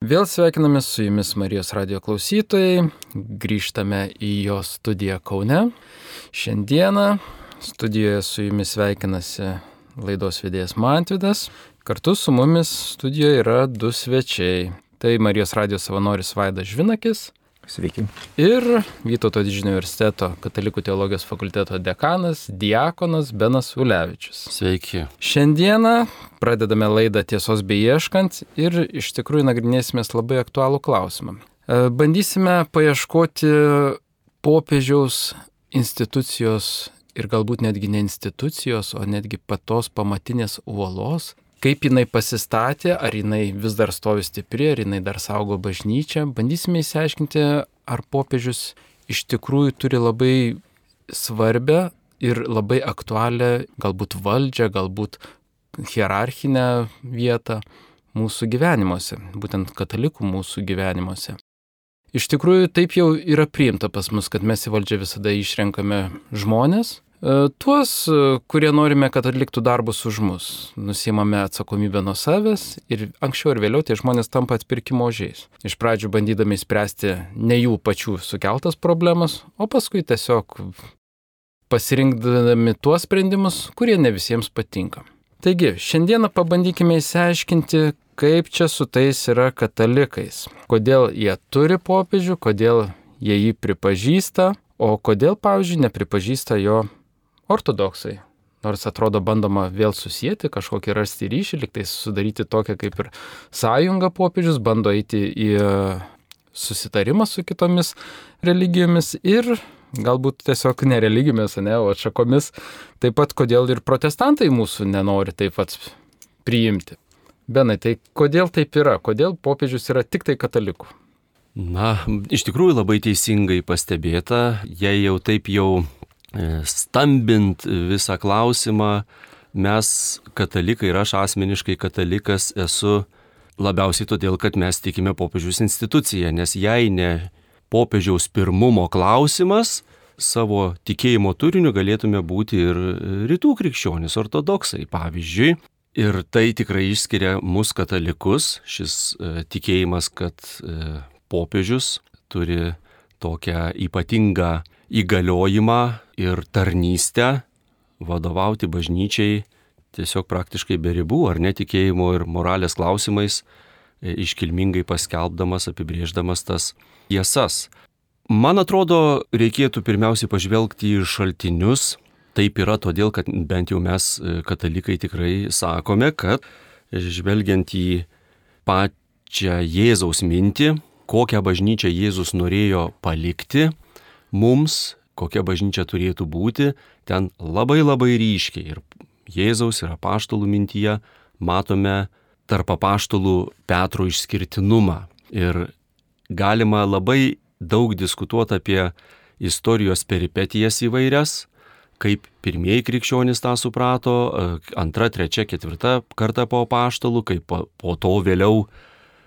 Vėl sveikiname su jumis Marijos radio klausytojai, grįžtame į jo studiją Kaune. Šiandieną studijoje su jumis sveikinasi laidos vedėjas Mantvidas. Kartu su mumis studijoje yra du svečiai. Tai Marijos radio savanoris Vaidas Žvinakis Sveiki. ir Vytauto didžiojo universiteto katalikų teologijos fakulteto dekanas, diakonas Benas Ulevičius. Sveiki. Šiandieną pradedame laidą tiesos beieškant ir iš tikrųjų nagrinėsime labai aktualų klausimą. E, Bandysime paieškoti popiežiaus institucijos ir galbūt netgi ne institucijos, o netgi patos pamatinės uolos, kaip jinai pasistatė, ar jinai vis dar stovi stipri, ar jinai dar saugo bažnyčią. Bandysime įsiaiškinti, ar popiežius iš tikrųjų turi labai svarbę ir labai aktualią galbūt valdžią, galbūt hierarchinę vietą mūsų gyvenimuose, būtent katalikų mūsų gyvenimuose. Iš tikrųjų, taip jau yra priimta pas mus, kad mes į valdžią visada išrenkame žmonės, tuos, e, kurie norime, kad atliktų darbus už mus. Nusimame atsakomybę nuo savęs ir anksčiau ir vėliau tie žmonės tampa atpirkimo žiais. Iš pradžių bandydami spręsti ne jų pačių sukeltas problemas, o paskui tiesiog pasirinkdami tuos sprendimus, kurie ne visiems patinka. Taigi, šiandieną pabandykime įsiaiškinti, kaip čia su tais yra katalikais. Kodėl jie turi popiežių, kodėl jie jį pripažįsta, o kodėl, pavyzdžiui, nepripažįsta jo ortodoksai. Nors atrodo bandoma vėl susijęti, kažkokį rasti ryšį, liktai sudaryti tokią kaip ir sąjungą popiežius, bando eiti į susitarimą su kitomis religijomis ir galbūt tiesiog ne religijomis, ne, o atšakomis. Taip pat kodėl ir protestantai mūsų nenori taip pat priimti. Benai, tai kodėl taip yra? Kodėl popiežius yra tik tai katalikų? Na, iš tikrųjų labai teisingai pastebėta, jei jau taip jau e, stambint visą klausimą, mes katalikai ir aš asmeniškai katalikas esu labiausiai todėl, kad mes tikime popiežiaus instituciją, nes jei ne popiežiaus pirmumo klausimas, savo tikėjimo turiniu galėtume būti ir rytų krikščionys, ortodoksai, pavyzdžiui. Ir tai tikrai išskiria mus katalikus, šis e, tikėjimas, kad e, popiežius turi tokią ypatingą įgaliojimą ir tarnystę vadovauti bažnyčiai tiesiog praktiškai be ribų, ar netikėjimo ir moralės klausimais, e, iškilmingai paskelbdamas, apibrėždamas tas tiesas. Man atrodo, reikėtų pirmiausiai pažvelgti į šaltinius. Taip yra todėl, kad bent jau mes e, katalikai tikrai sakome, kad žvelgiant į pačią Jėzaus mintį, kokią bažnyčią Jėzus norėjo palikti mums, kokia bažnyčia turėtų būti, ten labai labai ryškiai ir Jėzaus ir apaštalų mintyje matome tarp apaštalų Petro išskirtinumą. Ir galima labai daug diskutuoti apie istorijos peripetijas įvairias, kaip pirmieji krikščionys tą suprato, antra, trečia, ketvirta karta po apaštalų, kaip po, po to vėliau,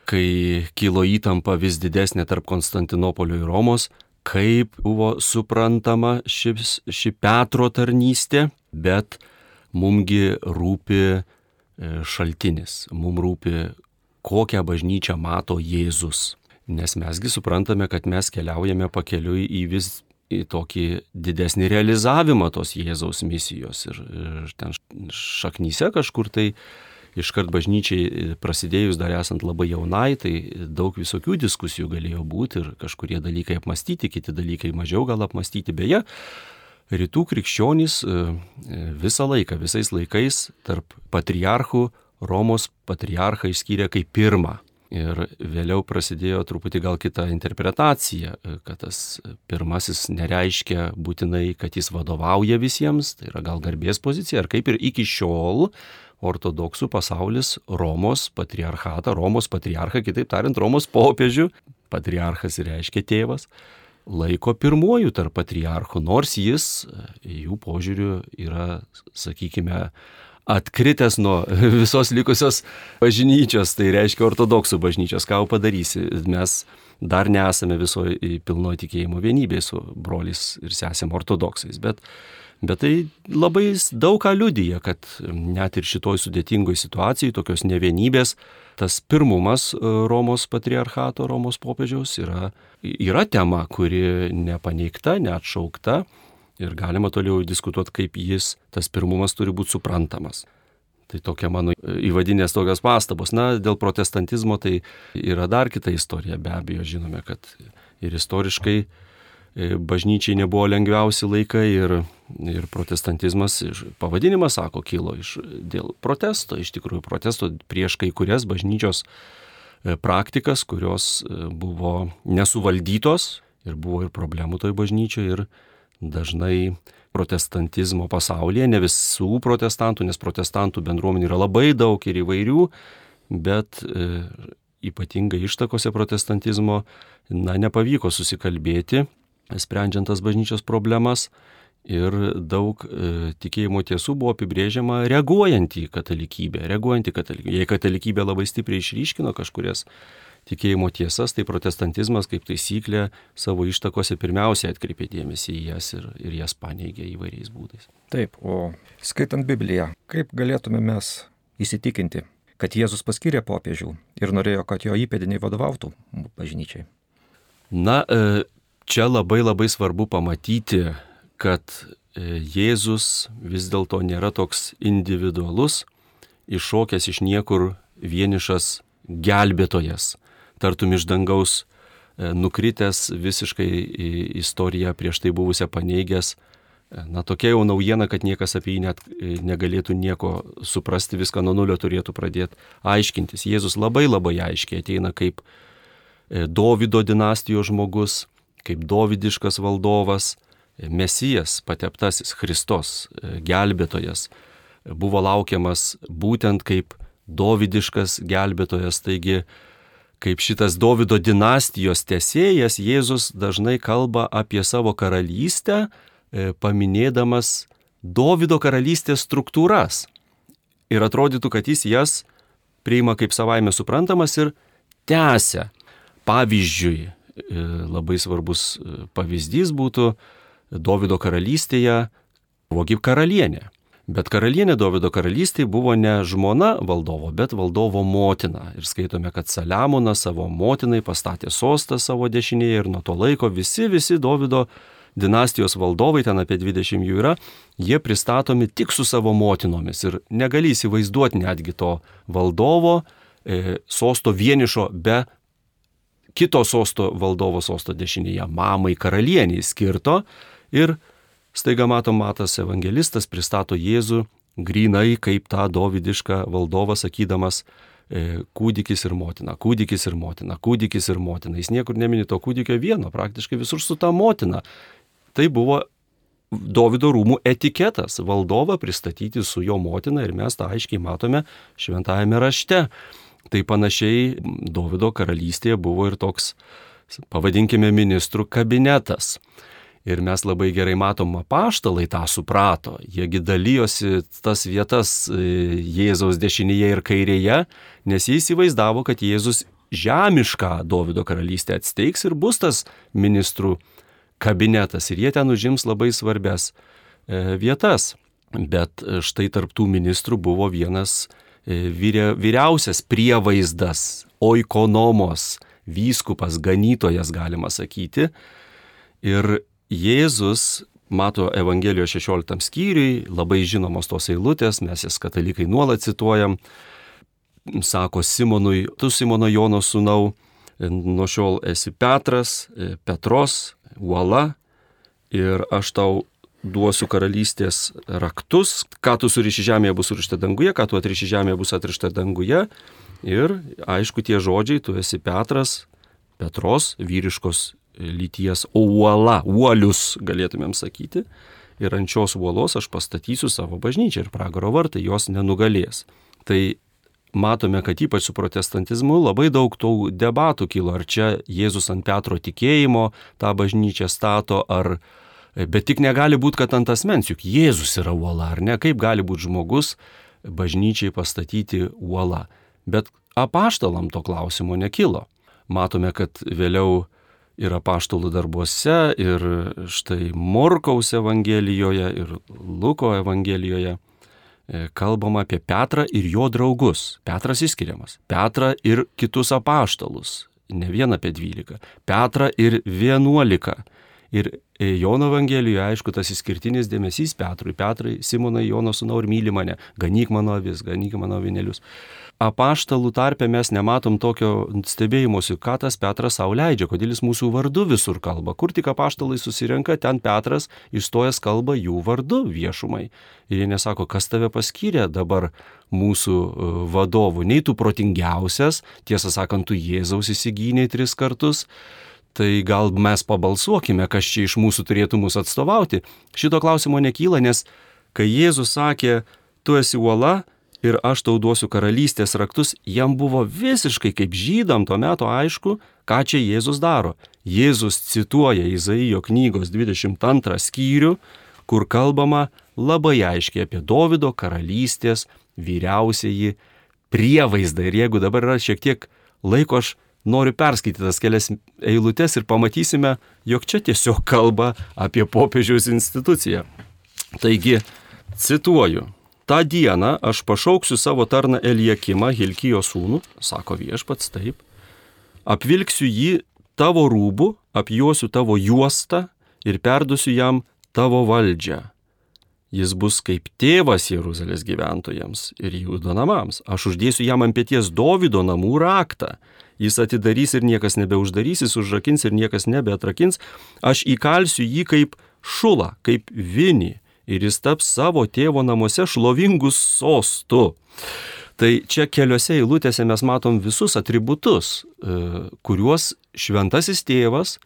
kai kilo įtampa vis didesnė tarp Konstantinopolio ir Romos, kaip buvo suprantama šis, ši Petro tarnystė, bet mumgi rūpi e, šaltinis, mums rūpi, kokią bažnyčią mato Jėzus. Nes mesgi suprantame, kad mes keliaujame pakeliui į vis į tokį didesnį realizavimą tos Jėzaus misijos. Ir, ir ten šaknyse kažkur tai iškart bažnyčiai prasidėjus dar esant labai jaunai, tai daug visokių diskusijų galėjo būti ir kažkurie dalykai apmastyti, kiti dalykai mažiau gal apmastyti. Beje, rytų krikščionys visą laiką, visais laikais tarp patriarchų Romos patriarchą išskyrė kaip pirmą. Ir vėliau prasidėjo truputį gal kita interpretacija, kad tas pirmasis nereiškia būtinai, kad jis vadovauja visiems, tai yra gal garbės pozicija, ar kaip ir iki šiol ortodoksų pasaulis Romos patriarchatą, Romos patriarchą, kitaip tariant, Romos popiežių, patriarchas reiškia tėvas, laiko pirmuoju tarp patriarchų, nors jis jų požiūriu yra, sakykime, atkritęs nuo visos likusios bažnyčios, tai reiškia ortodoksų bažnyčios, ką padarysi. Mes dar nesame visoje pilnoje tikėjimo vienybėje su broliais ir sesėm ortodoksais, bet Bet tai labai daug ką liudyja, kad net ir šitoj sudėtingoj situacijai, tokios nevienybės, tas pirmumas e, Romos patriarchato, Romos popiežiaus yra, yra tema, kuri nepaneigta, neatšaukta ir galima toliau diskutuoti, kaip jis, tas pirmumas turi būti suprantamas. Tai tokia mano įvadinės tokios pastabos. Na, dėl protestantizmo tai yra dar kita istorija. Be abejo, žinome, kad ir istoriškai e, bažnyčiai nebuvo lengviausi laikai ir, ir protestantizmas, pavadinimas, sako, kilo iš, dėl protesto, iš tikrųjų protesto prieš kai kurias bažnyčios e, praktikas, kurios e, buvo nesuvaldytos ir buvo ir problemų toj bažnyčioje ir dažnai protestantizmo pasaulyje, ne visų protestantų, nes protestantų bendruomenių yra labai daug ir įvairių, bet e, ypatingai ištakose protestantizmo, na, nepavyko susikalbėti, sprendžiant tas bažnyčios problemas ir daug e, tikėjimo tiesų buvo apibrėžiama reaguojant į katalikybę, reaguojant į katalikybę. Jei katalikybė labai stipriai išryškino kažkurias tikėjimo tiesas, tai protestantizmas kaip taisyklė savo ištakose pirmiausiai atkreipė dėmesį į jas ir, ir jas paneigė įvairiais būdais. Taip, o skaitant Bibliją, kaip galėtume mes įsitikinti, kad Jėzus paskyrė popiežių ir norėjo, kad jo įpėdiniai vadovautų bažnyčiai? Na, e, čia labai labai svarbu pamatyti, kad e, Jėzus vis dėlto nėra toks individualus, iššokęs iš niekur vienišas gelbėtojas, tartum iš dangaus e, nukritęs visiškai istoriją prieš tai buvusią paneigęs. E, na tokia jau naujiena, kad niekas apie jį net negalėtų nieko suprasti, viską nuo nulio turėtų pradėti aiškintis. Jėzus labai labai aiškiai ateina kaip Dovido dinastijos žmogus, kaip Dovidiškas valdovas, Mesijas, pateptasis Kristos, gelbėtojas, buvo laukiamas būtent kaip Dovidiškas gelbėtojas, taigi kaip šitas Davido dinastijos tesėjas, Jėzus dažnai kalba apie savo karalystę, e, paminėdamas Davido karalystės struktūras. Ir atrodytų, kad jis jas priima kaip savaime suprantamas ir tęsia. Pavyzdžiui, e, labai svarbus e, pavyzdys būtų Davido karalystėje kaip karalienė. Bet karalienė Davido karalystėje buvo ne žmona valdovo, bet valdovo motina. Ir skaitome, kad Saliamonas savo motinai pastatė sostą savo dešinėje ir nuo to laiko visi, visi Davido dinastijos valdovai, ten apie 20 jų yra, jie pristatomi tik su savo motinomis. Ir negali įsivaizduoti netgi to valdovo e, sosto vienišo be kito sosto valdovo sosto dešinėje, mamai karalieniai skirto. Ir Staiga matom, Matas evangelistas pristato Jėzų grinai kaip tą dovidišką valdovą, sakydamas e, kūdikis ir motina, kūdikis ir motina, kūdikis ir motina. Jis niekur nemini to kūdikio vieno, praktiškai visur su ta motina. Tai buvo Davido rūmų etiketas - valdovą pristatyti su jo motina ir mes tą aiškiai matome šventajame rašte. Tai panašiai Davido karalystėje buvo ir toks, pavadinkime, ministrų kabinetas. Ir mes labai gerai matom, apaštalai tą suprato. Jiegi dalyjosi tas vietas e, Jėzaus dešinėje ir kairėje, nes jie įsivaizdavo, kad Jėzus žemišką Davido karalystę atsteigs ir bus tas ministrų kabinetas. Ir jie ten užims labai svarbias e, vietas. Bet štai tarptų ministrų buvo vienas vyria, vyriausias prievaizdas, oikonomos, vyskupas, ganytojas, galima sakyti. Ir Jėzus mato Evangelijos 16 skyriui, labai žinomos tos eilutės, mes jas katalikai nuolat cituojam, sako Simonui, tu Simono Jono sūnau, nuo šiol esi Petras, Petros, uola ir aš tau duosiu karalystės raktus, ką tu suriši žemėje bus surišta danguje, ką tu atriši žemėje bus atrišta danguje. Ir aišku, tie žodžiai, tu esi Petras, Petros, vyriškos lyties uola, uolius galėtumėm sakyti. Ir ant šios uolos aš pastatysiu savo bažnyčią ir pragaro vartai jos nenugalės. Tai matome, kad ypač su protestantizmu labai daug tų debatų kilo, ar čia Jėzus ant Petro tikėjimo tą bažnyčią stato, ar... Bet tik negali būti, kad ant asmens, juk Jėzus yra uola, ar ne? Kaip gali būti žmogus bažnyčiai pastatyti uolą? Bet apaštalam to klausimo nekilo. Matome, kad vėliau ir apaštalų darbuose, ir štai Morkaus Evangelijoje, ir Luko Evangelijoje e, kalbama apie Petrą ir jo draugus. Petras įskiriamas. Petrą ir kitus apaštalus. Ne vieną apie dvylika. Petrą ir vienuolika. Ir e, Jono Evangelijoje, aišku, tas išskirtinis dėmesys Petrui. Petrai, Simonai, Jono sūnau ir myli mane. Ganyk mano avis, ganyk mano vinelius apaštalų tarpe mes nematom tokio stebėjimuose, ką tas Petras savo leidžia, kodėl jis mūsų vardu visur kalba. Kur tik apaštalai susirenka, ten Petras išstojęs kalba jų vardu viešumai. Ir jie nesako, kas tave paskyrė dabar mūsų e, vadovų. Nei tu protingiausias, tiesą sakant, tu Jėzaus įsigynėjai tris kartus. Tai gal mes pabalsuokime, kas čia iš mūsų turėtų mūsų atstovauti. Šito klausimo nekyla, nes kai Jėzus sakė, tu esi uola, ir aš tau duosiu karalystės raktus, jam buvo visiškai kaip žydam tuo metu aišku, ką čia Jėzus daro. Jėzus cituoja Izaijo knygos 22 skyrių, kur kalbama labai aiškiai apie Davido karalystės vyriausiai prievaizdą. Ir jeigu dabar yra šiek tiek laiko, aš noriu perskaityti tas kelias eilutes ir pamatysime, jog čia tiesiog kalba apie popiežiaus instituciją. Taigi, cituoju, tą dieną aš pašauksiu savo tarną Eliekimą, Hilkijo sūnų, sako viešpats taip, apvilksiu jį tavo rūbų, apjuosiu tavo juostą ir perdusiu jam tavo valdžią. Jis bus kaip tėvas Jeruzalės gyventojams ir jų namams. Aš uždėsiu jam ant pėties Dovido namų raktą. Jis atidarys ir niekas nebeuždarys, jis užrakins ir niekas nebeatrakins. Aš įkalsiu jį kaip šulą, kaip vinį ir jis taps savo tėvo namuose šlovingus sostų. Tai čia keliose eilutėse mes matom visus atributus, e, kuriuos šventasis tėvas,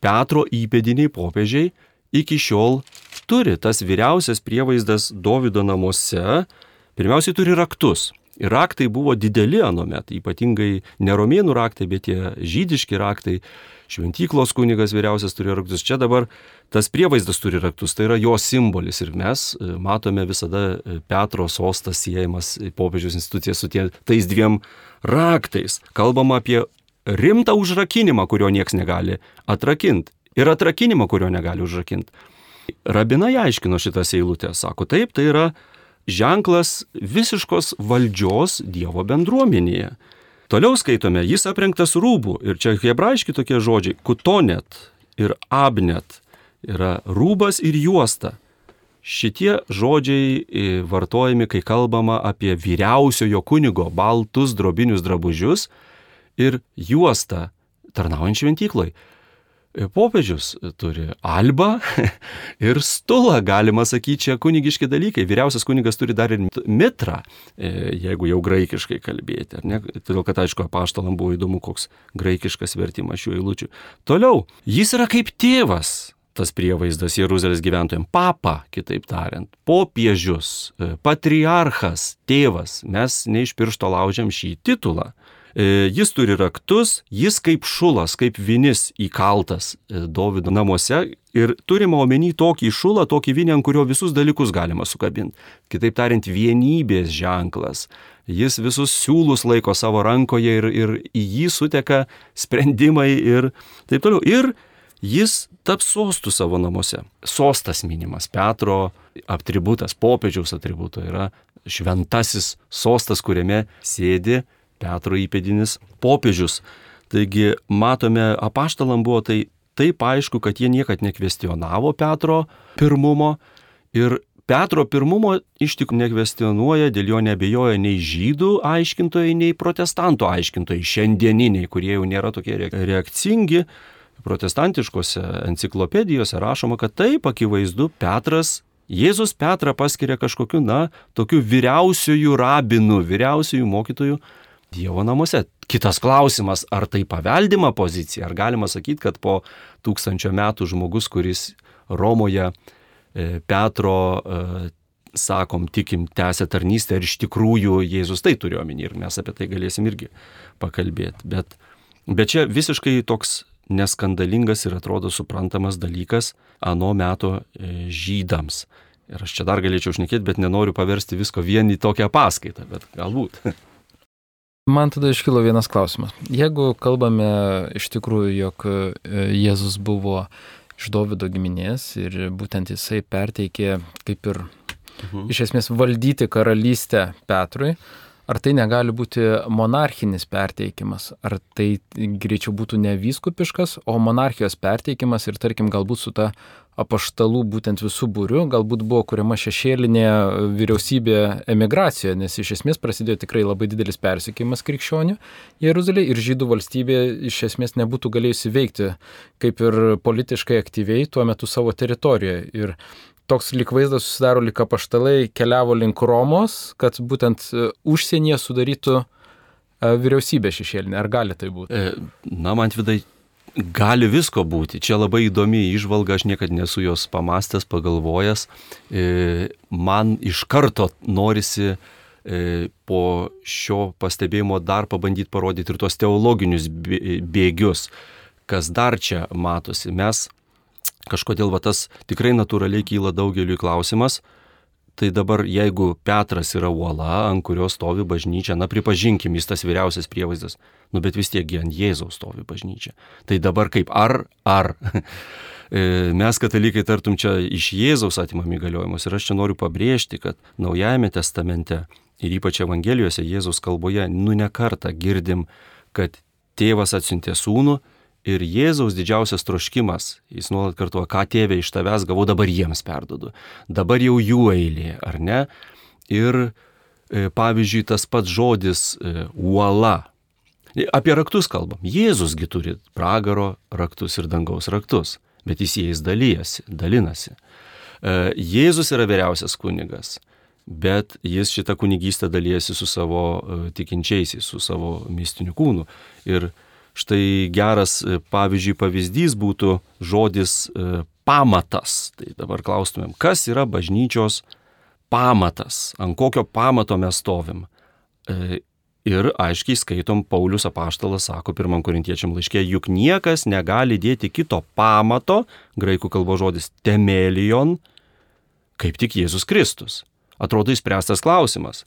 Petro įpėdiniai popiežiai iki šiol turi. Tas vyriausias prievaizdas Davido namuose pirmiausiai turi raktus. Ir raktai buvo dideli anuomet, ypatingai ne romėnų raktai, bet tie žydiški raktai. Šventyklos kunigas vyriausias turi raktus. Čia dabar tas prievaizdas turi raktus, tai yra jo simbolis. Ir mes e, matome visada e, Petro sostas siejamas popiežiaus institucija su tie, tais dviem raktais. Kalbama apie rimtą užrakinimą, kurio niekas negali atrakinti. Ir atrakinimą, kurio negali užrakinti. Rabinai aiškino šitas eilutės, sako, taip, tai yra ženklas visiškos valdžios Dievo bendruomenėje. Toliau skaitome, jis aprengtas rūbų ir čia hebrajiški tokie žodžiai - kutonet ir abnet yra rūbas ir juosta. Šitie žodžiai e, vartojami, kai kalbama apie vyriausiojo kunigo baltus drobinius drabužius ir juostą tarnaujant šventyklai. Popiežius turi albą ir stulą, galima sakyti, čia kunigiški dalykai. Vyriausias kunigas turi dar ir mitrą, e, jeigu jau graikiškai kalbėti. Todėl, kad aišku, apaštalam buvo įdomu, koks graikiškas vertimas šių eilučių. Toliau, jis yra kaip tėvas tas prievaizdas Jeruzalės gyventojams. Papa, kitaip tariant, popiežius, e, patriarchas, tėvas. Mes ne iš piršto laužiam šį titulą. E, jis turi raktus, jis kaip šulas, kaip vinis įkaltas e, Davido namuose ir turime omeny tokį šulą, tokį vinį, ant kurio visus dalykus galima sukabinti. Kitaip tariant, vienybės ženklas. Jis visus siūlus laiko savo rankoje ir, ir į jį suteka sprendimai ir taip toliau. Ir jis taps sostų savo namuose. Sostas minimas, Petro atributas, popiežiaus atributo yra šventasis sostas, kuriame sėdi Petro įpėdinis popiežius. Taigi matome, apaštalam buvo tai taip aišku, kad jie niekad nekvestionavo Petro pirmumo ir Petro pirmumo iš tikrųjų nekvestionuoja, dėl jo nebejoja nei žydų aiškintojai, nei protestantų aiškintojai, šiandieniniai, kurie jau nėra tokie reakcingi. Protestantiškose enciklopedijose rašoma, kad taip akivaizdu Petras Jėzus Petrą paskiria kažkokiu, na, tokiu vyriausiųjų rabinų, vyriausiųjų mokytojų Dievo namuose. Kitas klausimas, ar tai paveldima pozicija, ar galima sakyti, kad po tūkstančio metų žmogus, kuris Romoje e, Petro, e, sakom, tikim, tęsia tarnystę ir iš tikrųjų Jėzus tai turi omeny ir mes apie tai galėsim irgi pakalbėti. Bet, bet čia visiškai toks neskandalingas ir atrodo suprantamas dalykas ano meto e, žydams. Ir aš čia dar galėčiau šnekėti, bet nenoriu paversti visko vien į tokią paskaitą, bet galbūt. Man tada iškilo vienas klausimas. Jeigu kalbame iš tikrųjų, jog e, Jėzus buvo iš Davido giminės ir būtent jisai perteikė kaip ir mhm. iš esmės valdyti karalystę Petrui, Ar tai negali būti monarchinis perteikimas, ar tai greičiau būtų ne vyskupiškas, o monarchijos perteikimas ir tarkim galbūt su ta apaštalų būtent visų būrių, galbūt buvo kuriama šešėlinė vyriausybė emigracijoje, nes iš esmės prasidėjo tikrai labai didelis persikėjimas krikščionių Jeruzalėje ir žydų valstybė iš esmės nebūtų galėjusi veikti kaip ir politiškai aktyviai tuo metu savo teritorijoje. Ir toks lik vaizdas susidaro, lik apaštalai keliavo link Romos, kad būtent e, užsienyje sudarytų e, vyriausybė šešėlinė. Ar gali tai būti? E, na, man vidai gali visko būti. Čia labai įdomi išvalga, aš niekada nesu jos pamastęs, pagalvojęs. Man iš karto norisi po šio pastebėjimo dar pabandyti parodyti ir tuos teologinius bėgius, kas dar čia matosi. Mes kažkodėl va tas tikrai natūraliai kyla daugeliu klausimas. Tai dabar jeigu Petras yra uola, ant kurios stovi bažnyčia, na pripažinkim, jis tas vyriausias prievaizdas, nu bet vis tiekgi ant Jėzaus stovi bažnyčia. Tai dabar kaip ar, ar. E, mes katalikai tartum čia iš Jėzaus atimami įgaliojimus ir aš čia noriu pabrėžti, kad Naujajame testamente ir ypač Evangelijose Jėzaus kalboje nu ne kartą girdim, kad tėvas atsiuntė sūnų Ir Jėzaus didžiausias troškimas, jis nuolat kartuoja, ką tėvė iš tavęs gavau, dabar jiems perdodu. Dabar jau jų eilė, ar ne? Ir e, pavyzdžiui, tas pats žodis e, uola. Apie raktus kalbam. Jėzusgi turi pragaro raktus ir dangaus raktus, bet jis jais dalyjasi, dalinasi. E, Jėzus yra vyriausias kunigas, bet jis šitą kunigystę dalyjasi su savo tikinčiaisiais, su savo mistiniu kūnu. Ir Štai geras, e, pavyzdžiui, pavyzdys būtų žodis e, pamatas. Tai dabar klaustumėm, kas yra bažnyčios pamatas, ant kokio pamato mes stovim. E, ir aiškiai skaitom, Paulius apaštalas sako pirmam korintiečiam laiškė, juk niekas negali dėti kito pamato, graikų kalbo žodis temelion, kaip tik Jėzus Kristus. Atrodo įspręstas klausimas.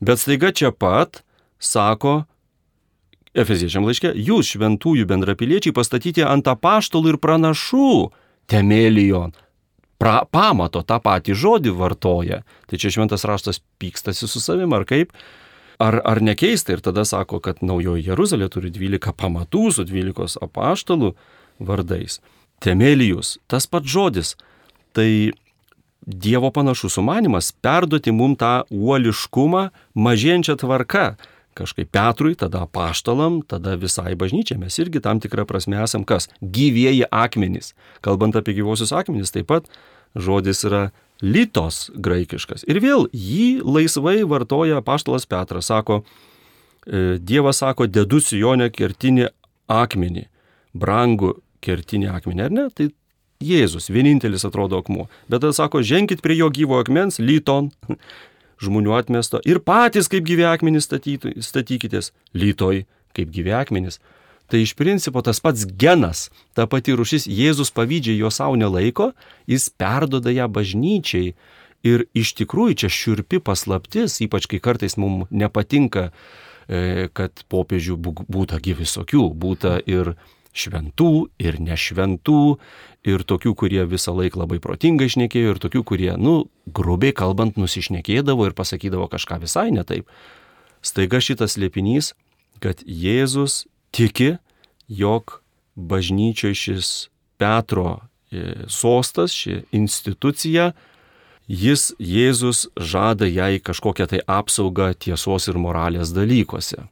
Bet staiga čia pat sako, Efeziečiam laiške, jūs šventųjų bendrapiliečiai pastatyti ant apaštalų ir pranašų temelijon. Pra, pamato tą patį žodį vartoja. Tai čia šventas raštas pykstasi su savim, ar kaip? Ar, ar nekeista ir tada sako, kad naujoji Jeruzalė turi 12 pamatų su 12 apaštalų vardais. Temelijus, tas pats žodis. Tai Dievo panašus sumanimas perduoti mum tą uoliškumą mažėjančią tvarką kažkaip Petrui, tada paštalam, tada visai bažnyčiai. Mes irgi tam tikrą prasme esam kas? Gyvieji akmenys. Kalbant apie gyvosius akmenys, taip pat žodis yra litos graikiškas. Ir vėl jį laisvai vartoja paštalas Petras. Sako, e, Dievas sako, dedu Sijonę kertinį akmenį, brangų kertinį akmenį, ar ne? Tai Jėzus, vienintelis atrodo akmuo. Bet tada sako, ženkit prie jo gyvo akmens, lyton, žmonių atmesto ir patys kaip gyvi akmenys statykitės, lytoj kaip gyvi akmenys. Tai iš principo tas pats genas, ta pati rušis, Jėzus pavydžiai jo savo nelaiko, jis perdoda ją bažnyčiai. Ir iš tikrųjų čia šiurpi paslaptis, ypač kai kartais mums nepatinka, e, kad popiežių būtagi visokių, būta ir šventų, ir nešventų, ir tokių, kurie visą laiką labai protingai išnekėjo, ir tokių, kurie, nu, grubiai kalbant, nusišnekėdavo ir pasakydavo kažką visai ne taip. Staiga šitas liepinys, kad Jėzus tiki, jog bažnyčioje šis Petro e, sostas, ši institucija, jis Jėzus žada jai kažkokią tai apsaugą tiesos ir moralės dalykuose.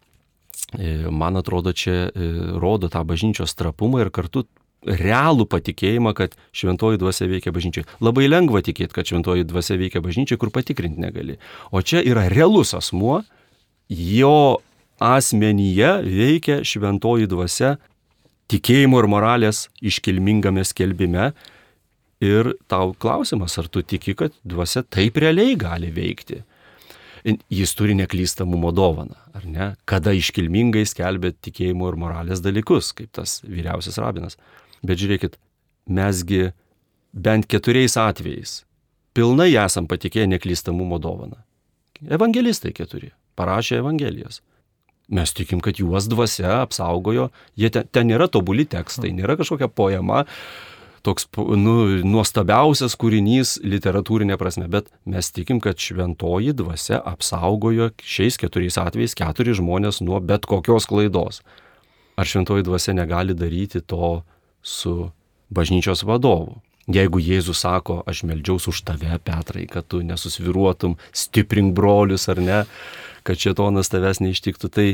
E, man atrodo, čia e, rodo tą bažnyčios trapumą ir kartu realų patikėjimą, kad šventoji dvasia veikia bažnyčiai. Labai lengva tikėti, kad šventoji dvasia veikia bažnyčiai, kur patikrinti negali. O čia yra realus asmuo, jo asmenyje veikia šventoji dvasia tikėjimo ir moralės iškilmingame skelbime. Ir tau klausimas, ar tu tiki, kad dvasia taip realiai gali veikti jis turi neklystamumo dovaną, ar ne? Kada iškilmingai skelbė tikėjimo ir moralės dalykus, kaip tas vyriausias rabinas. Bet žiūrėkit, mesgi bent keturiais atvejais pilnai esam patikėję neklystamumo dovaną. Evangelistai keturi parašė Evangelijas. Mes tikim, kad juos dvasia apsaugojo, jie ten, ten nėra tobuli tekstai, nėra kažkokia poema, toks nu, nuostabiausias kūrinys literatūrinė prasme, bet mes tikim, kad šventoji dvasia apsaugojo šiais keturiais atvejais keturi žmonės nuo bet kokios klaidos. Ar šventoji dvasia negali daryti to su bažnyčios vadovu? Jeigu Jėzus sako, aš melžiaus už tave, Petrai, kad tu nesusviruotum, stiprink brolius ar ne, kad šetonas tavęs neištiktų, tai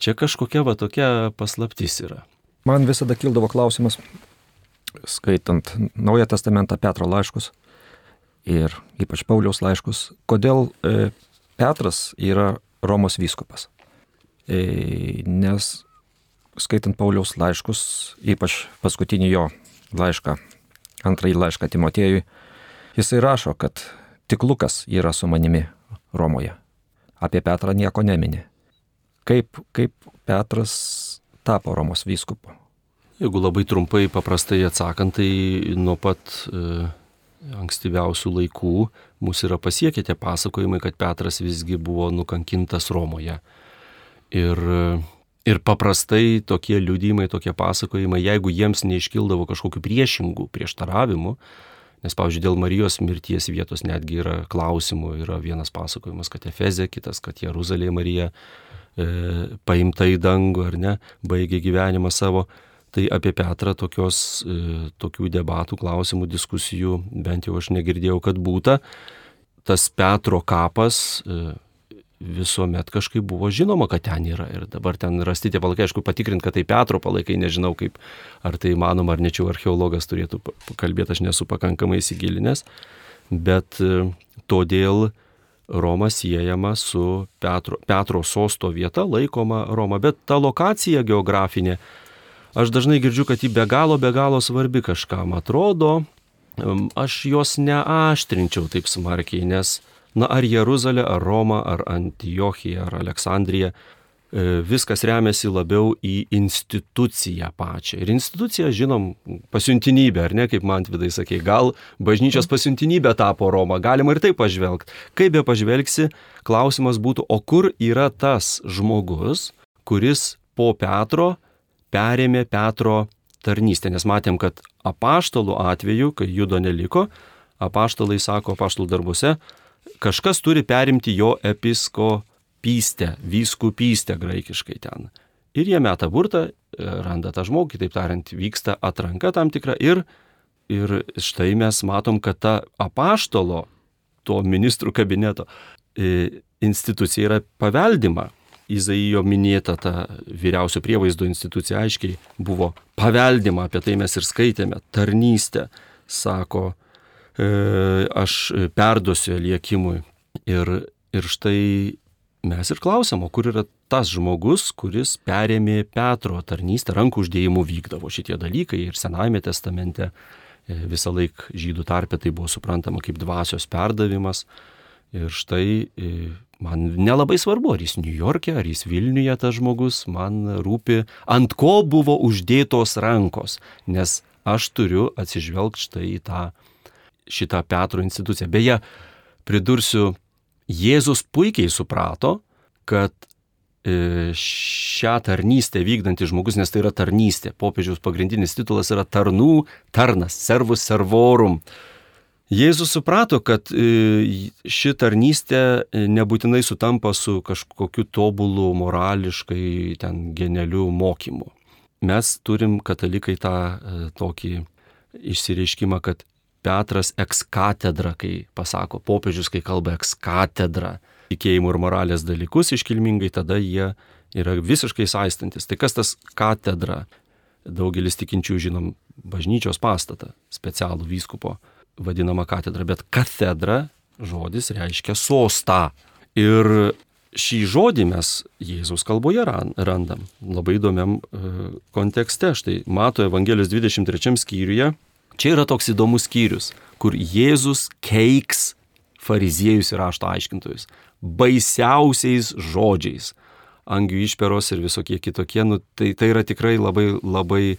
čia kažkokia va tokia paslaptis yra. Man visada kildavo klausimas, skaitant Naują Testamentą Petro laiškus ir ypač Pauliaus laiškus, kodėl e, Petras yra Romos vyskupas. E, nes skaitant Pauliaus laiškus, ypač paskutinį jo laišką antrąjį laišką Timotėjui, jisai rašo, kad tik Lukas yra su manimi Romoje. Apie Petrą nieko nemini. Kaip, kaip Petras tapo Romos vyskupu? Jeigu labai trumpai, paprastai atsakant, tai nuo pat e, ankstyviausių laikų mus yra pasiekę tie pasakojimai, kad Petras visgi buvo nukankintas Romoje. Ir Ir paprastai tokie liudymai, tokie pasakojimai, jeigu jiems neiškildavo kažkokių priešingų prieštaravimų, nes, pavyzdžiui, dėl Marijos mirties vietos netgi yra klausimų, yra vienas pasakojimas, kad Efezė, kitas, kad Jeruzalėje Marija e, paimta į dangų ar ne, baigė gyvenimą savo. Tai apie Petrą tokios, e, tokių debatų, klausimų, diskusijų bent jau aš negirdėjau, kad būta. Tas Petro kapas e, visuomet kažkaip buvo žinoma, kad ten yra. Ir dabar ten rasti tie palaikai, aišku, patikrint, kad tai Petro palaikai, nežinau kaip, ar tai įmanoma, ar nečiau archeologas turėtų kalbėti, aš nesu pakankamai įsigilinęs. Bet e, todėl Roma siejama su Petro, Petro sosto vieta, laikoma Roma. Bet ta lokacija geografinė, aš dažnai girdžiu, kad ji be galo, be galo svarbi kažkam atrodo. Aš jos neaštrinčiau taip smarkiai, nes Na ar Jeruzalė, ar Roma, ar Antiochija, ar Aleksandrija, e, viskas remiasi labiau į instituciją pačią. Ir institucija, žinom, pasiuntinybė, ar ne, kaip man vidai sakė, gal bažnyčios pasiuntinybė tapo Roma, galima ir taip pažvelgti. Kaip be pažvelgsi, klausimas būtų, o kur yra tas žmogus, kuris po Petro perėmė Petro tarnystę, nes matėm, kad apaštalų atveju, kai judo neliko, apaštalai sako apaštalų darbuose, kažkas turi perimti jo episkopystę, vyskupystę graikiškai ten. Ir jie meta burtą, randa tą žmogų, kitaip tariant, vyksta atranka tam tikra ir, ir štai mes matom, kad ta apaštalo, to ministrų kabineto e, institucija yra paveldima. Izaijo minėta ta vyriausio prievaizdo institucija aiškiai buvo paveldima, apie tai mes ir skaitėme, tarnystė, sako E, aš perduosiu liekimui. Ir, ir štai mes ir klausim, o kur yra tas žmogus, kuris perėmė Petro tarnystę, rankų uždėjimų vykdavo šitie dalykai ir Senajame testamente e, visą laiką žydų tarpė tai buvo suprantama kaip dvasios perdavimas. Ir štai e, man nelabai svarbu, ar jis New York'e, ar jis Vilniuje tas žmogus, man rūpi, ant ko buvo uždėtos rankos, nes aš turiu atsižvelgti štai į tą šitą Petro instituciją. Beje, pridursiu, Jėzus puikiai suprato, kad e, šią tarnystę vykdantis žmogus, nes tai yra tarnystė, popiežiaus pagrindinis titulas yra tarnų tarnas, servus servorum. Jėzus suprato, kad e, ši tarnystė e, nebūtinai sutampa su kažkokiu tobulu, morališkai, ten genialiu mokymu. Mes turim katalikai tą tokį išsireiškimą, kad Petras ekskatedra, kai pasako popiežius, kai kalba ekskatedra, tikėjimo ir moralės dalykus iškilmingai, tada jie yra visiškai saistantis. Tai kas tas katedra? Daugelis tikinčių žinom bažnyčios pastatą, specialų vyskupo vadinamą katedrą, bet katedra žodis reiškia sostą. Ir šį žodį mes Jėzaus kalboje randam labai įdomiam e, kontekste. Štai mato Evangelijos 23 skyriuje Čia yra toks įdomus skyrius, kur Jėzus keiks fariziejus ir rašto aiškintojus baisiausiais žodžiais. Angių išperos ir visokie kitokie, nu, tai, tai yra tikrai labai, labai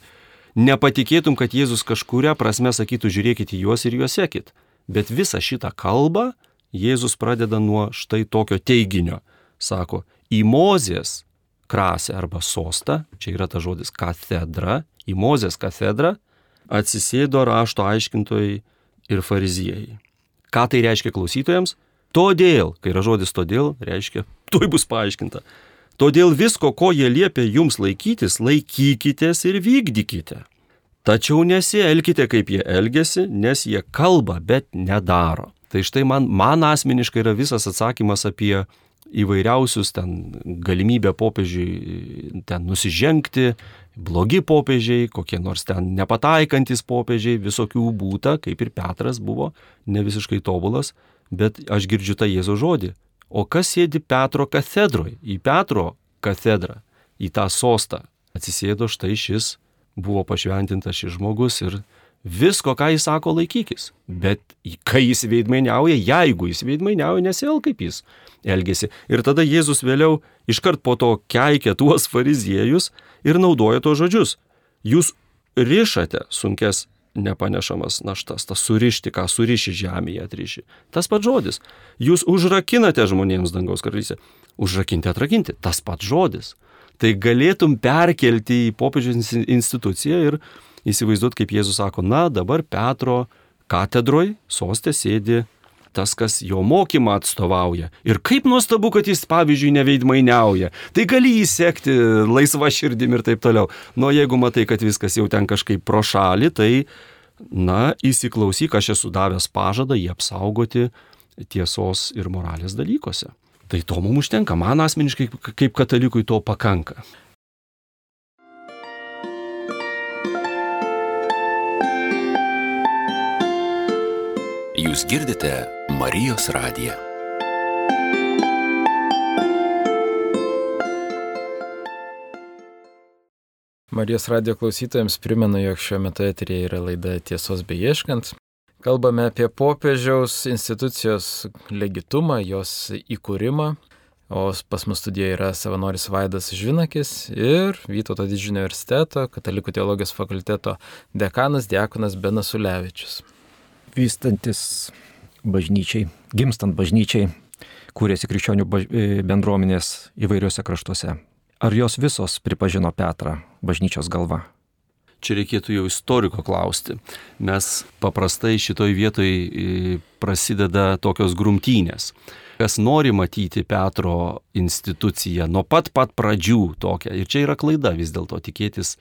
nepatikėtum, kad Jėzus kažkuria prasme sakytų, žiūrėkite juos ir juos sekit. Bet visą šitą kalbą Jėzus pradeda nuo štai tokio teiginio. Sako, į Mozės krasę arba sostą, čia yra ta žodis katedra, į Mozės katedrą, atsisėdo rašto aiškintojai ir fariziejai. Ką tai reiškia klausytojams? Todėl, kai yra žodis todėl, reiškia, tuoj bus paaiškinta. Todėl visko, ko jie liepia jums laikytis, laikykitės ir vykdykite. Tačiau nesielkite, kaip jie elgesi, nes jie kalba, bet nedaro. Tai štai man, man asmeniškai yra visas atsakymas apie įvairiausius ten galimybę popiežiui ten nusižengti, blogi popiežiai, kokie nors ten nepataikantis popiežiai, visokių būta, kaip ir Petras buvo ne visiškai tobulas, bet aš girdžiu tą Jėzo žodį. O kas sėdi Petro katedroje, į Petro katedrą, į tą sostą, atsisėdo štai šis, buvo pašventintas šis žmogus ir visko, ką jis sako, laikykis. Bet kai jis veidmainiauja, jeigu jis veidmainiauja, nesiel kaip jis elgesi. Ir tada Jėzus vėliau iškart po to keikia tuos fariziejus ir naudoja tos žodžius. Jūs rišate sunkes nepanešamas naštas, tas surišti, ką suriši žemėje atriši. Tas pats žodis. Jūs užrakinate žmonėms dangaus karalystę. Užrakinti, atrakinti. Tas pats žodis. Tai galėtum perkelti į popiežiaus instituciją ir įsivaizduot, kaip Jėzus sako, na dabar Petro katedroj sostė sėdi tas, kas jo mokymą atstovauja. Ir kaip nuostabu, kad jis, pavyzdžiui, neveidmainiauja. Tai gali jį sekti laisva širdim ir taip toliau. Nu, jeigu matai, kad viskas jau ten kažkaip pro šalį, tai, na, įsiklausyk, aš esu davęs pažadą jį apsaugoti tiesos ir moralės dalykuose. Tai to mums užtenka. Man asmeniškai kaip katalikui to pakanka. Jūs girdite Marijos radiją. Marijos radio klausytojams primenu, jog šiuo metu eterėje yra laida Tiesos beieškant. Kalbame apie popiežiaus institucijos legitumą, jos įkūrimą. O pas mus studijoje yra savanoris Vaidas Žvinakis ir Vytauto didžiojo universiteto katalikų teologijos fakulteto dekanas Diekonas Benas Ulevičius. Vystantis bažnyčiai, gimstant bažnyčiai, kūrėsi krikščionių baž... bendruomenės įvairiuose kraštuose. Ar jos visos pripažino Petrą bažnyčios galva? Čia reikėtų jau istoriko klausti. Mes paprastai šitoj vietoj prasideda tokios grumtynės. Kas nori matyti Petro instituciją nuo pat pat pradžių tokią. Ir čia yra klaida vis dėlto tikėtis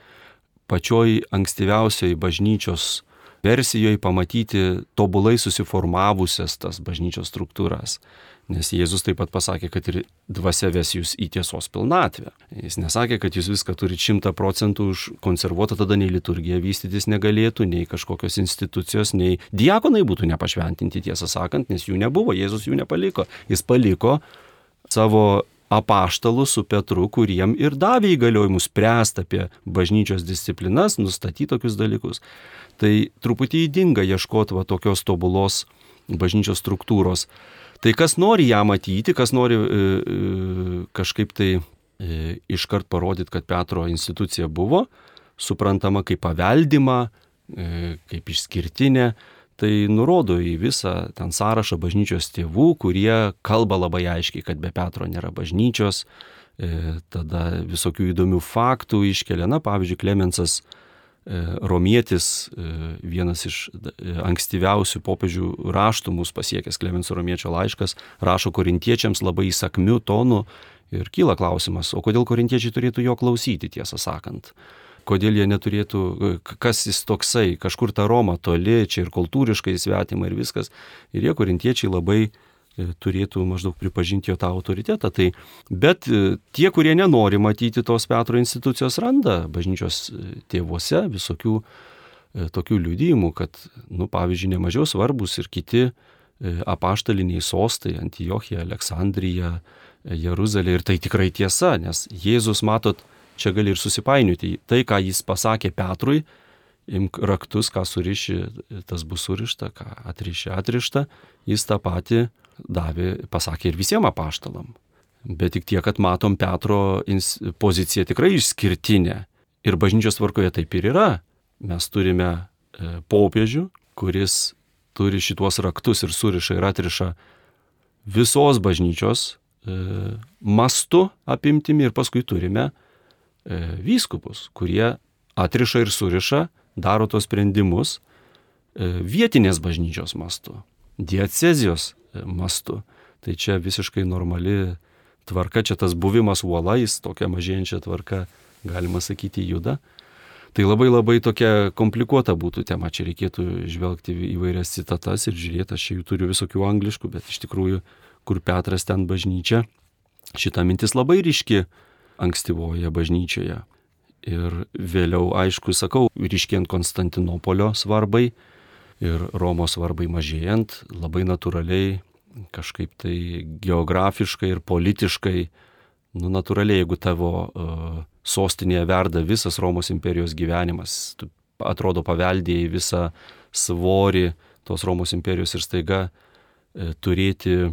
pačioj ankstyviausioj bažnyčios versijoje pamatyti tobulai susiformavusias tas bažnyčios struktūras. Nes Jėzus taip pat pasakė, kad ir dvasia ves jūs į tiesos pilnatvę. Jis nesakė, kad jūs viską turite šimta procentų užkonservuota, tada nei liturgija vystytis negalėtų, nei kažkokios institucijos, nei diakonai būtų nepašventinti, tiesą sakant, nes jų nebuvo, Jėzus jų nepaliko. Jis paliko savo apaštalų su Petru, kuriem ir davė įgaliojimus spręsti apie bažnyčios disciplinas, nustatyti tokius dalykus. Tai truputį įdinga ieškoti va tokios tobulos bažnyčios struktūros. Tai kas nori ją matyti, kas nori e, e, kažkaip tai e, iškart parodyti, kad Petro institucija buvo suprantama kaip paveldima, e, kaip išskirtinė, tai nurodo į visą ten sąrašą bažnyčios tėvų, kurie kalba labai aiškiai, kad be Petro nėra bažnyčios, e, tada visokių įdomių faktų iškelia, na pavyzdžiui, Klemensas E, romietis, e, vienas iš e, ankstyviausių popiežių raštų mūsų pasiekęs Klemenso romiečio laiškas, rašo korintiečiams labai įsakmių tonų ir kyla klausimas, o kodėl korintiečiai turėtų jo klausyti, tiesą sakant. Kodėl jie neturėtų, kas jis toksai, kažkur ta Roma toli, čia ir kultūriškai svetima ir viskas. Ir jie korintiečiai labai E, turėtų maždaug pripažinti jo tą autoritetą. Tai, bet e, tie, kurie nenori matyti tos Petro institucijos, randa bažnyčios e, tėvuose visokių tokių liudijimų, kad, nu, pavyzdžiui, nemažiau svarbus ir kiti apaštaliniai sostai - Antijochija, Aleksandrija, Jeruzalė. Ir tai tikrai tiesa, nes Jėzus, matot, čia gali ir susipainioti. Tai, ką jis pasakė Petrui, imk raktus, ką suriši, tas bus surišta, ką atriši, atrišta, jis tą patį davė, pasakė ir visiems apaštalam. Bet tik tiek, kad matom Petro poziciją tikrai išskirtinę. Ir bažnyčios tvarkoje taip ir yra. Mes turime e, popiežių, kuris turi šituos raktus ir suriša ir atriša visos bažnyčios e, mastu apimtimi ir paskui turime vyskupus, kurie atriša ir suriša, daro tos sprendimus e, vietinės bažnyčios mastu, diecezijos e, mastu. Tai čia visiškai normali tvarka, čia tas buvimas uolais, tokia mažėjančia tvarka, galima sakyti, juda. Tai labai labai tokia komplikuota būtų tema, čia reikėtų žvelgti įvairias citatas ir žiūrėti, aš čia jų turiu visokių angliškų, bet iš tikrųjų, kur Petras ten bažnyčia, šita mintis labai ryški ankstyvoje bažnyčioje. Ir vėliau, aišku, sakau, ryškiant Konstantinopolio svarbai ir Romos svarbai mažėjant, labai natūraliai, kažkaip tai geografiškai ir politiškai, nu natūraliai, jeigu tavo uh, sostinėje verda visas Romos imperijos gyvenimas, tu atrodo paveldėjai visą svorį tos Romos imperijos ir staiga e, turėti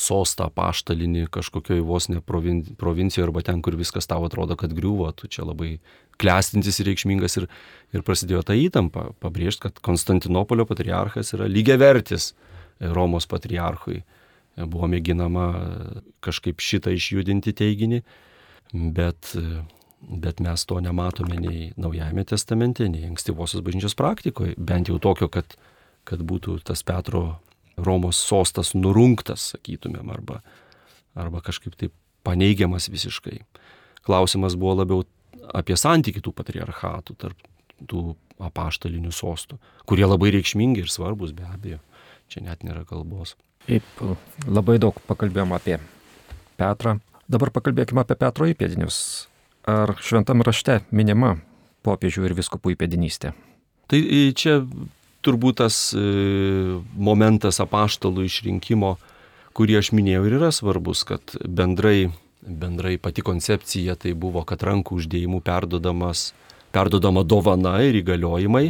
sostą paštalinį kažkokioje vos ne provin, provincijoje arba ten, kur viskas tau atrodo, kad griuvo, tu čia labai klestintis ir reikšmingas ir, ir prasidėjo ta įtampa, pabrėžti, kad Konstantinopolio patriarchas yra lygiavertis Romos patriarchui. Buvo mėginama kažkaip šitą išjudinti teiginį, bet Bet mes to nematome nei Naujajame testamente, nei ankstyvosios bažnyčios praktikoje, bent jau tokio, kad, kad būtų tas Petro Romos sostas nurungtas, sakytumėm, arba, arba kažkaip taip paneigiamas visiškai. Klausimas buvo labiau apie santykių tų patriarchatų tarp tų apaštalinių sostų, kurie labai reikšmingi ir svarbus be abejo. Čia net nėra kalbos. Taip, labai daug pakalbėjom apie Petrą. Dabar pakalbėkime apie Petro įpėdinius. Ar šventam rašte minima popiežių ir viskupų įpėdinystė? Tai čia turbūt tas e, momentas apaštalų išrinkimo, kurį aš minėjau ir yra svarbus, kad bendrai, bendrai pati koncepcija tai buvo, kad rankų uždėjimų perdodama dovana ir įgaliojimai.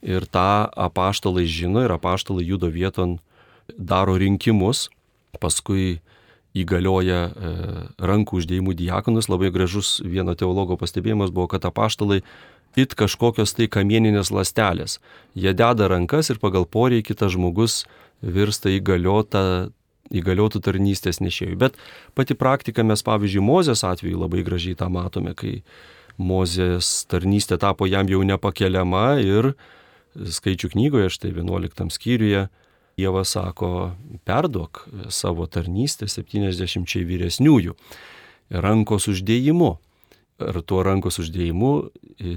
Ir tą apaštalai žino ir apaštalai judo vieton daro rinkimus, paskui įgalioja e, rankų uždėjimų diakonus. Labai gražus vieno teologo pastebėjimas buvo, kad apaštalai it kažkokios tai kamieninės lastelės. Jie deda rankas ir pagal poreikį tas žmogus virsta įgaliota, įgaliotų tarnystės nešėjų. Bet pati praktika mes, pavyzdžiui, Mozės atveju labai gražiai tą matome, kai Mozės tarnystė tapo jam jau nepakeliama ir skaičių knygoje, štai 11 skyriuje, Dievas sako, perduok savo tarnystę 70 vyresniųjų rankos uždėjimu. Ir tuo rankos uždėjimu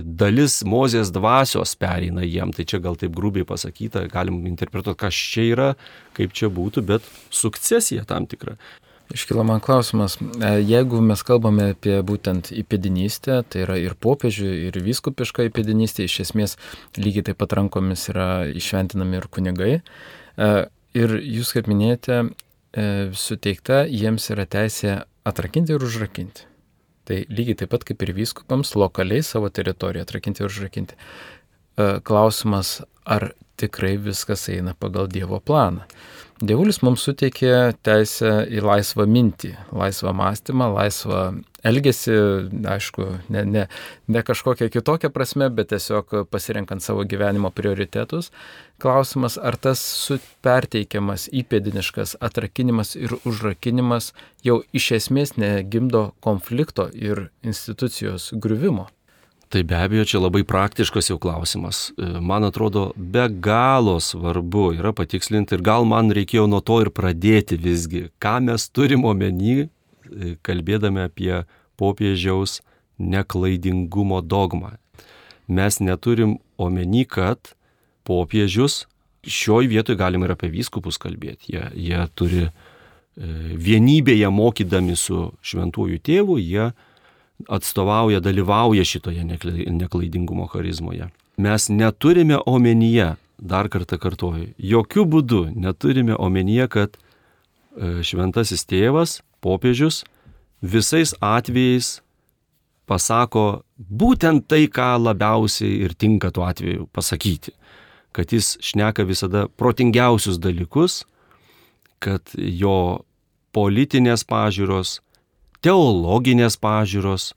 dalis Mozės dvasios pereina jiem. Tai čia gal taip grubiai pasakyta, galim interpretuoti, kas čia yra, kaip čia būtų, bet sukcesija tam tikra. Iškilo man klausimas, e, jeigu mes kalbame apie būtent įpėdinystę, tai yra ir popiežių, ir vyskupišką įpėdinystę, iš esmės lygiai taip pat rankomis yra išventinami ir kunigai. E, ir jūs, kaip minėjote, e, suteikta jiems yra teisė atrakinti ir užrakinti. Tai lygiai taip pat kaip ir vyskupams lokaliai savo teritoriją atrakinti ir užrakinti. E, klausimas, ar tikrai viskas eina pagal Dievo planą. Dievulis mums suteikė teisę į laisvą mintį, laisvą mąstymą, laisvą elgesį, aišku, ne, ne, ne kažkokią kitokią prasme, bet tiesiog pasirenkant savo gyvenimo prioritetus. Klausimas, ar tas perteikiamas įpėdiniškas atrakinimas ir užrakinimas jau iš esmės negimdo konflikto ir institucijos griuvimo. Tai be abejo, čia labai praktiškas jau klausimas. E, man atrodo, be galo svarbu yra patikslinti ir gal man reikėjo nuo to ir pradėti visgi, ką mes turim omeny, e, kalbėdami apie popiežiaus neklaidingumo dogmą. Mes neturim omeny, kad popiežius, šioj vietoj galim ir apie vyskupus kalbėti, jie, jie turi e, vienybėje mokydami su šventuoju tėvu, jie atstovauja, dalyvauja šitoje neklaidingumo charizmoje. Mes neturime omenyje, dar kartą kartuoju, jokių būdų neturime omenyje, kad e, šventasis tėvas, popiežius, visais atvejais pasako būtent tai, ką labiausiai ir tinka tuo atveju pasakyti. Kad jis šneka visada protingiausius dalykus, kad jo politinės pažiūros, teologinės pažiūros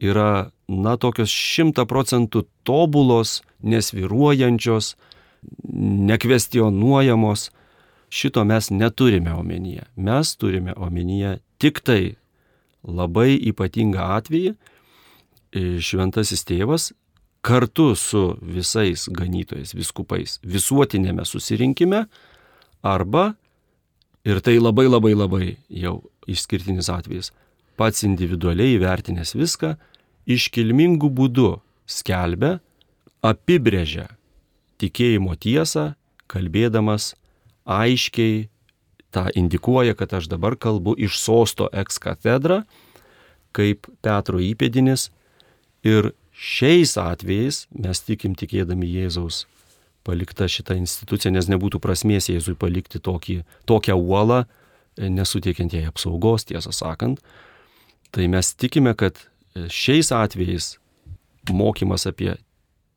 yra, na, tokios šimta procentų tobulos, nesviruojančios, nekvestionuojamos. Šito mes neturime omenyje. Mes turime omenyje Tik tai labai ypatingą atvejį e, šventasis tėvas kartu su visais ganytojais, viskupais visuotinėme susirinkime arba, ir tai labai labai labai jau išskirtinis atvejis, pats individualiai įvertinęs viską, iškilmingų būdų skelbia, apibrėžia tikėjimo tiesą, kalbėdamas aiškiai tą indikuoja, kad aš dabar kalbu iš sosto ex katedra, kaip Petro įpėdinis. Ir šiais atvejais mes tikim tikėdami Jėzaus palikta šitą instituciją, nes nebūtų prasmės Jėzui palikti tokį, tokią uolą, nesuteikiant jai apsaugos, tiesą sakant. Tai mes tikime, kad šiais atvejais mokymas apie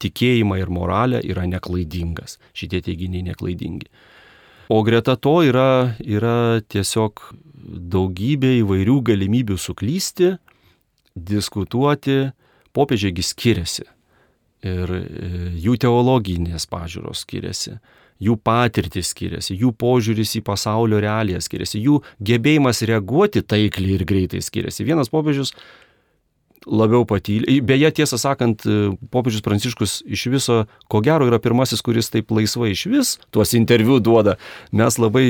tikėjimą ir moralę yra neklaidingas. Šitie teiginiai neklaidingi. O greta to yra, yra tiesiog daugybė įvairių galimybių suklysti, diskutuoti, popiežiai skiriasi. Ir e, jų teologinės pažiūros skiriasi, jų patirtis skiriasi, jų požiūris į pasaulio realiją skiriasi, jų gebėjimas reaguoti taikliai ir greitai skiriasi. Vienas popiežius labiau patylė. Beje, tiesą sakant, popiežius Pranciškus iš viso, ko gero, yra pirmasis, kuris taip laisvai iš vis tuos interviu duoda. Mes labai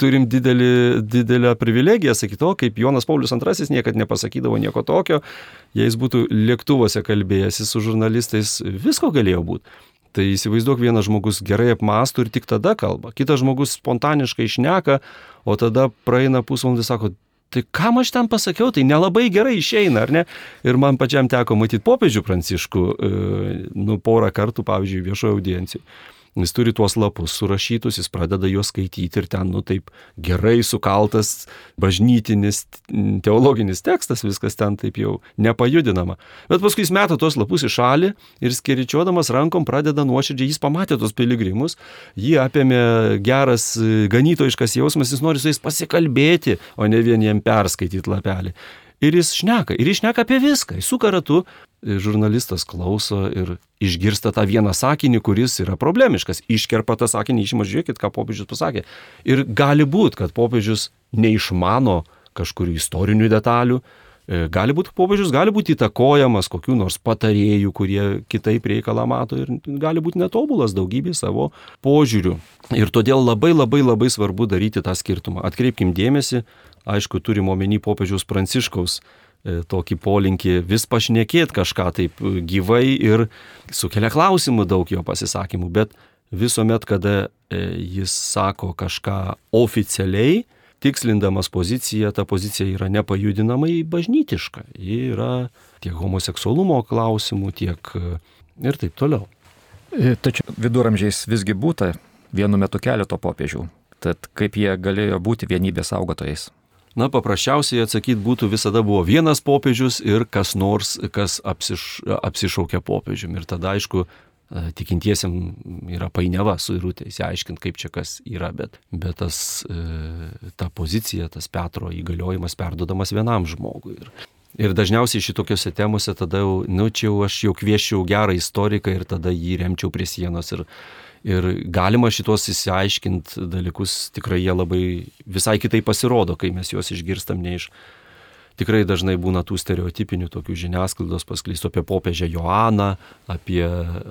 turim didelį, didelę privilegiją sakyti to, kaip Jonas Paulius II niekada nepasakydavo nieko tokio, jei jis būtų lėktuvuose kalbėjęs su žurnalistais, visko galėjo būti. Tai įsivaizduok, vienas žmogus gerai apmastų ir tik tada kalba, kitas žmogus spontaniškai išneka, o tada praeina pusvalandį, sako, tai kam aš ten pasakiau, tai nelabai gerai išeina, ar ne? Ir man pačiam teko matyti popiežių pranciškų, e, nu, porą kartų, pavyzdžiui, viešojo audiencijoje. Jis turi tuos lapus surašytus, jis pradeda juos skaityti ir ten, nu taip, gerai sukaltas bažnytinis, teologinis tekstas, viskas ten taip jau nepajudinama. Bet paskui jis meta tuos lapus į šalį ir skiričiodamas rankom pradeda nuoširdžiai, jis pamatė tos piligrimus, jį apėmė geras ganytojiškas jausmas, jis nori su jais pasikalbėti, o ne vien jiem perskaityti lapelį. Ir jis šneka, ir jis šneka apie viską, jis suka ratu, žurnalistas klauso ir išgirsta tą vieną sakinį, kuris yra problemiškas. Iškerpa tą sakinį, išima, žiūrėkit, ką popiežius pasakė. Ir gali būti, kad popiežius neišmano kažkurių istorinių detalių, e, gali būti popiežius, gali būti įtakojamas kokiu nors patarėjų, kurie kitaip reikalą mato ir gali būti netobulas daugybė savo požiūrių. Ir todėl labai labai labai svarbu daryti tą skirtumą. Atkreipkim dėmesį, aišku, turim omeny popiežiaus pranciškaus tokį polinkį vis pašnekėti kažką taip gyvai ir sukelia klausimų daug jo pasisakymų, bet visuomet, kada e, jis sako kažką oficialiai, tikslindamas poziciją, ta pozicija yra nepajudinamai bažnytiška. Ji yra tiek homoseksualumo klausimų, tiek e, ir taip toliau. Tačiau viduramžiais visgi būta vienu metu keleto popiežių. Tad kaip jie galėjo būti vienybės saugotojais? Na, paprasčiausiai atsakyti būtų visada buvo vienas popiežius ir kas nors, kas apsiš, apsišaukia popiežiumi. Ir tada, aišku, e, tikintiesiam yra painiava suirutė, įsiaiškinti, kaip čia kas yra, bet, bet tas, e, ta pozicija, tas Petro įgaliojimas perdodamas vienam žmogui. Ir, ir dažniausiai šitokiuose temuose tada jau, nu, čia jau aš jau kviečiau gerą istoriką ir tada jį remčiau prie sienos. Ir, Ir galima šitos įsiaiškinti dalykus, tikrai jie labai visai kitai pasirodo, kai mes juos išgirstam ne iš tikrai dažnai būna tų stereotipinių tokių žiniasklaidos paskleistų apie popiežią Joaną, apie,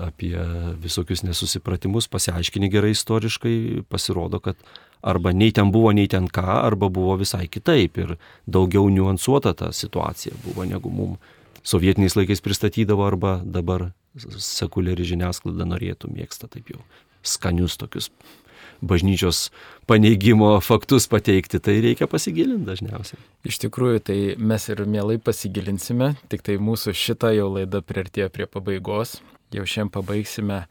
apie visokius nesusipratimus, pasiaiškini gerai istoriškai, pasirodo, kad arba nei ten buvo, nei ten ką, arba buvo visai kitaip ir daugiau niuansuota ta situacija buvo, negu mum sovietiniais laikais pristatydavo arba dabar sekuliari žiniasklaida norėtų, mėgsta taip jau skanius tokius bažnyčios paneigimo faktus pateikti, tai reikia pasigilinti dažniausiai. Iš tikrųjų, tai mes ir mielai pasigilinsime, tik tai mūsų šita jau laida priartėjo prie pabaigos. Jau šiandien pabaigsime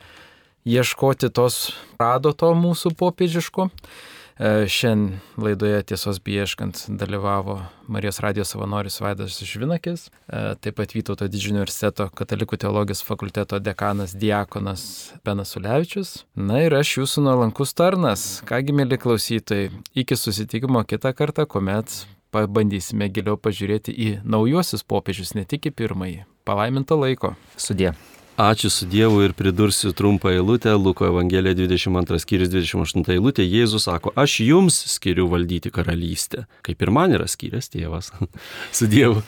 ieškoti tos rado to mūsų popiežiško. E, šiandien laidoje tiesos bieškant dalyvavo Marijos radijos savanoris Vaidas Žvinakis, e, taip pat Vytauto didžiojo universiteto katalikų teologijos fakulteto dekanas Diakonas Benas Ulevičius. Na ir aš jūsų nuolankus tarnas. Kągi, mėly klausytojai, iki susitikimo kitą kartą, kuomet pabandysime giliau pažiūrėti į naujuosius popiežius, ne tik į pirmąjį. Palaiminto laiko. Sudė. Ačiū su Dievu ir pridursiu trumpą eilutę, Luko Evangelija 22 skyrius 28 eilutė, Jėzus sako, aš jums skiriu valdyti karalystę, kaip ir man yra skyręs tėvas. su Dievu.